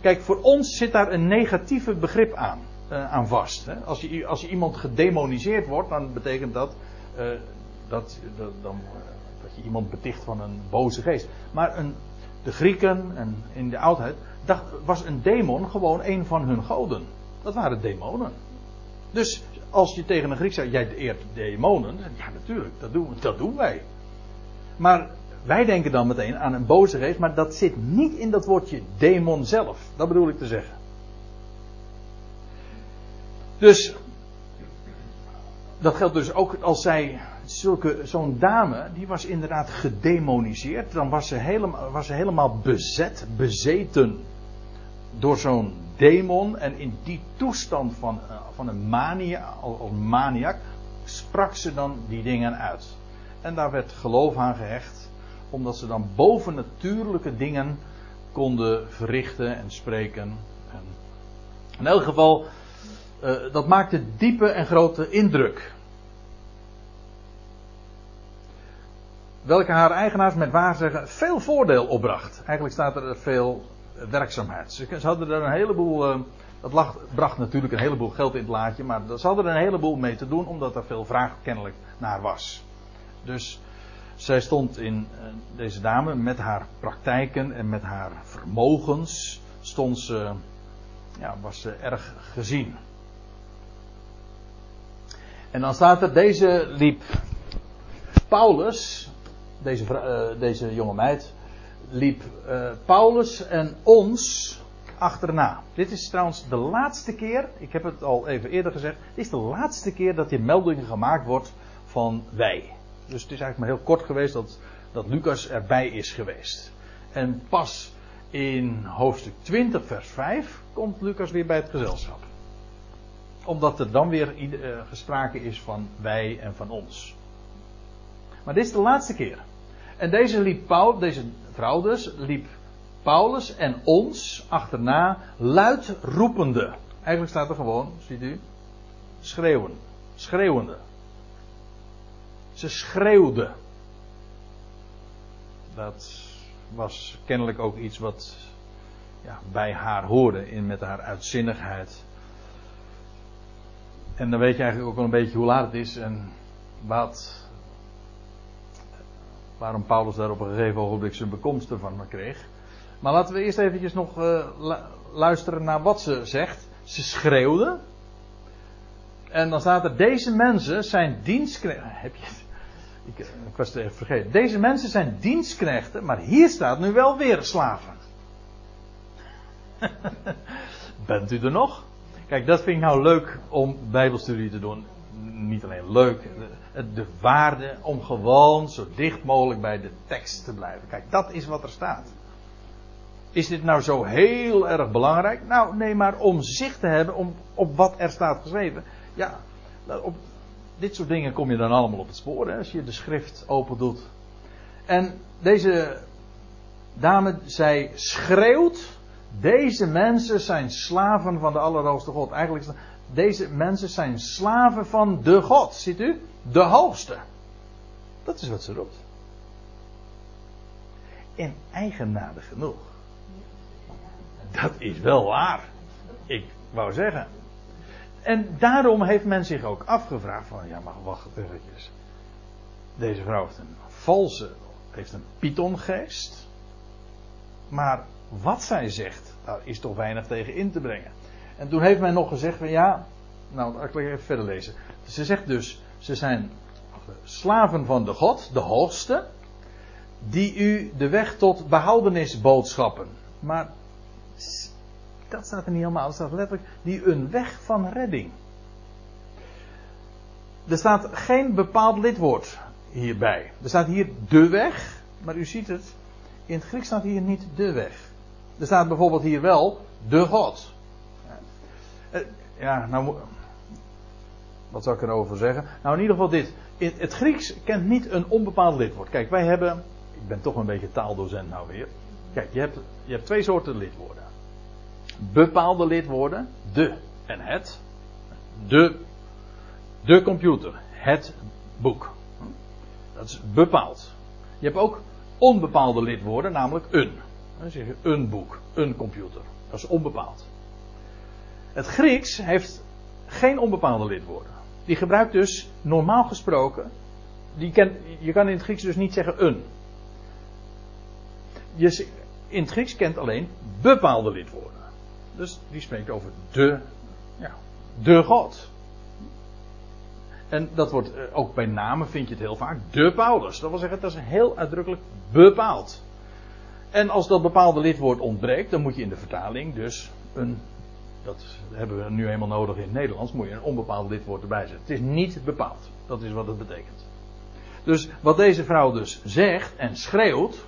kijk, voor ons zit daar een negatieve begrip aan, uh, aan vast. Hè? Als, je, als je iemand gedemoniseerd wordt, dan betekent dat, uh, dat, dat, dan, dat je iemand beticht van een boze geest. Maar een, de Grieken en in de oudheid dacht, was een demon gewoon een van hun goden. Dat waren demonen. Dus als je tegen een Griek zegt, jij eert demonen, ja natuurlijk, dat doen, dat doen wij. Maar wij denken dan meteen aan een boze geest, maar dat zit niet in dat woordje demon zelf. Dat bedoel ik te zeggen. Dus, dat geldt dus ook als zij, zulke, zo'n dame, die was inderdaad gedemoniseerd. Dan was ze helemaal, was ze helemaal bezet, bezeten door zo'n demon. En in die toestand van, eh, van een mania, als maniak, sprak ze dan die dingen uit. En daar werd geloof aan gehecht, omdat ze dan bovennatuurlijke dingen konden verrichten en spreken. En in elk geval, uh, dat maakte diepe en grote indruk. Welke haar eigenaars met waar zeggen veel voordeel opbracht. Eigenlijk staat er veel werkzaamheid. Ze, hadden er een heleboel. Uh, dat bracht natuurlijk een heleboel geld in het laadje, maar ze hadden er een heleboel mee te doen, omdat er veel vraag kennelijk naar was. Dus zij stond in deze dame met haar praktijken en met haar vermogens, stond ze, ja, was ze erg gezien. En dan staat er, deze liep Paulus, deze, uh, deze jonge meid, liep uh, Paulus en ons achterna. Dit is trouwens de laatste keer, ik heb het al even eerder gezegd, dit is de laatste keer dat hier melding gemaakt wordt van wij. Dus het is eigenlijk maar heel kort geweest dat, dat Lucas erbij is geweest. En pas in hoofdstuk 20, vers 5 komt Lucas weer bij het gezelschap. Omdat er dan weer uh, gesproken is van wij en van ons. Maar dit is de laatste keer. En deze liep Paul, deze vrouw dus, liep Paulus en ons achterna luid roepende. Eigenlijk staat er gewoon, ziet u, schreeuwen. Schreeuwende. Ze schreeuwde. Dat was kennelijk ook iets wat ja, bij haar hoorde in met haar uitzinnigheid. En dan weet je eigenlijk ook wel een beetje hoe laat het is en wat, waarom Paulus daar op een gegeven ogenblik zijn bekomst ervan kreeg. Maar laten we eerst eventjes nog uh, luisteren naar wat ze zegt. Ze schreeuwde. En dan staat er, deze mensen zijn dienstknechten. Heb je het? Ik, eh, ik, was het even vergeten. Deze mensen zijn dienstknechten, maar hier staat nu wel weer slaven. Bent u er nog? Kijk, dat vind ik nou leuk om bijbelstudie te doen. Niet alleen leuk, de, de waarde om gewoon zo dicht mogelijk bij de tekst te blijven. Kijk, dat is wat er staat. Is dit nou zo heel erg belangrijk? Nou, nee, maar om zicht te hebben op wat er staat geschreven. Ja, op dit soort dingen kom je dan allemaal op het spoor hè, als je de schrift open doet. En deze dame, zij schreeuwt: Deze mensen zijn slaven van de Allerhoogste God. Eigenlijk, deze mensen zijn slaven van de God. Ziet u? De Hoogste. Dat is wat ze roept. En eigenaardig genoeg dat is wel waar. Ik wou zeggen. En daarom heeft men zich ook afgevraagd van, ja maar wacht eventjes. Deze vrouw heeft een valse, heeft een pythongeest. Maar wat zij zegt, daar is toch weinig tegen in te brengen. En toen heeft men nog gezegd van ja, nou ik even verder lezen. Ze zegt dus, ze zijn slaven van de God, de hoogste, die u de weg tot behoudenis boodschappen. Maar dat staat er niet helemaal. Er staat letterlijk die een weg van redding. Er staat geen bepaald lidwoord hierbij. Er staat hier de weg, maar u ziet het. In het Grieks staat hier niet de weg. Er staat bijvoorbeeld hier wel de God. Ja, nou. Wat zou ik erover zeggen? Nou, in ieder geval dit. Het Grieks kent niet een onbepaald lidwoord. Kijk, wij hebben. Ik ben toch een beetje taaldocent nou weer. Kijk, je hebt, je hebt twee soorten lidwoorden bepaalde lidwoorden. De en het. De, de computer. Het boek. Dat is bepaald. Je hebt ook onbepaalde lidwoorden, namelijk een. Dan zeg je een boek, een computer. Dat is onbepaald. Het Grieks heeft geen onbepaalde lidwoorden. Die gebruikt dus normaal gesproken. Die je kan in het Grieks dus niet zeggen een. Je, in het Grieks kent alleen bepaalde lidwoorden. Dus die spreekt over de, ja, de God. En dat wordt eh, ook bij namen vind je het heel vaak. De Paulus. Dat wil zeggen, dat is heel uitdrukkelijk bepaald. En als dat bepaalde lidwoord ontbreekt, dan moet je in de vertaling dus een. Dat hebben we nu eenmaal nodig in het Nederlands. Moet je een onbepaald lidwoord erbij zetten. Het is niet bepaald. Dat is wat het betekent. Dus wat deze vrouw dus zegt en schreeuwt.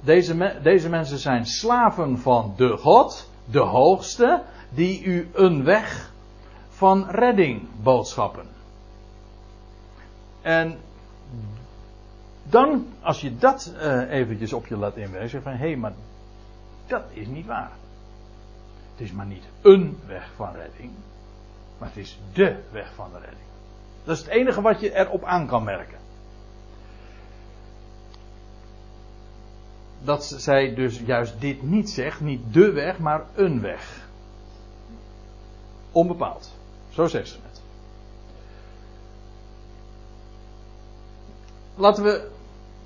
Deze, deze mensen zijn slaven van de God, de hoogste, die u een weg van redding boodschappen. En dan, als je dat eh, eventjes op je laat inwerken, van hé, hey, maar dat is niet waar. Is maar niet een weg van redding, maar het is de weg van de redding. Dat is het enige wat je erop aan kan merken. Dat zij dus juist dit niet zegt, niet de weg, maar een weg. Onbepaald. Zo zegt ze het. Laten we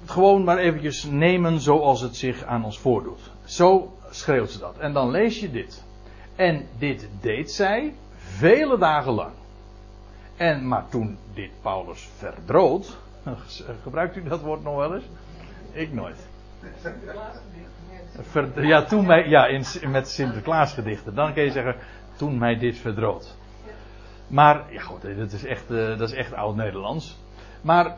het gewoon maar eventjes nemen zoals het zich aan ons voordoet. Zo schreeuwt ze dat. En dan lees je dit. En dit deed zij vele dagen lang. En maar toen dit Paulus verdroot, gebruikt u dat woord nog wel eens? Ik nooit. Ja, toen mij, ja, in, met Sinterklaasgedichten. Dan kun je zeggen, toen mij dit verdroot. Maar, ja goed, dat is echt, eh, dat is echt oud-Nederlands. Maar,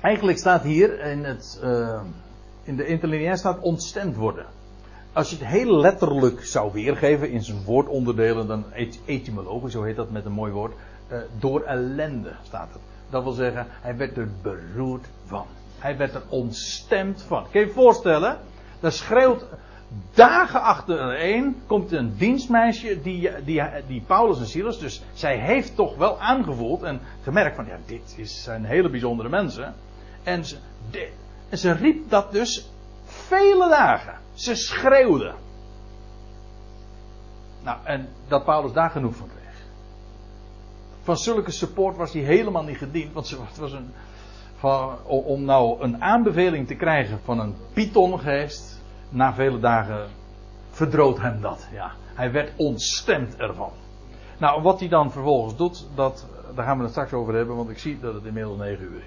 eigenlijk staat hier in, het, eh, in de interlineair staat ontstemd worden. Als je het heel letterlijk zou weergeven in zijn woordonderdelen, dan et- etymologisch, zo heet dat met een mooi woord, eh, door ellende staat het. Dat wil zeggen, hij werd er beroerd van. Hij werd er ontstemd van. Kun je je voorstellen? Daar schreeuwt dagen achtereen komt een dienstmeisje die, die, die Paulus en Silas, dus zij heeft toch wel aangevoeld en gemerkt van ja, dit is- zijn hele bijzondere mensen. En ze, en ze riep dat dus vele dagen. Ze schreeuwde. Nou, en dat Paulus daar genoeg van kreeg. Van zulke support was hij helemaal niet gediend, want het was een, van, om nou een aanbeveling te krijgen van een pythongeest, na vele dagen verdroot hem dat. Ja. Hij werd ontstemd ervan. Nou, wat hij dan vervolgens doet, dat, daar gaan we het straks over hebben, want ik zie dat het inmiddels 9 uur is.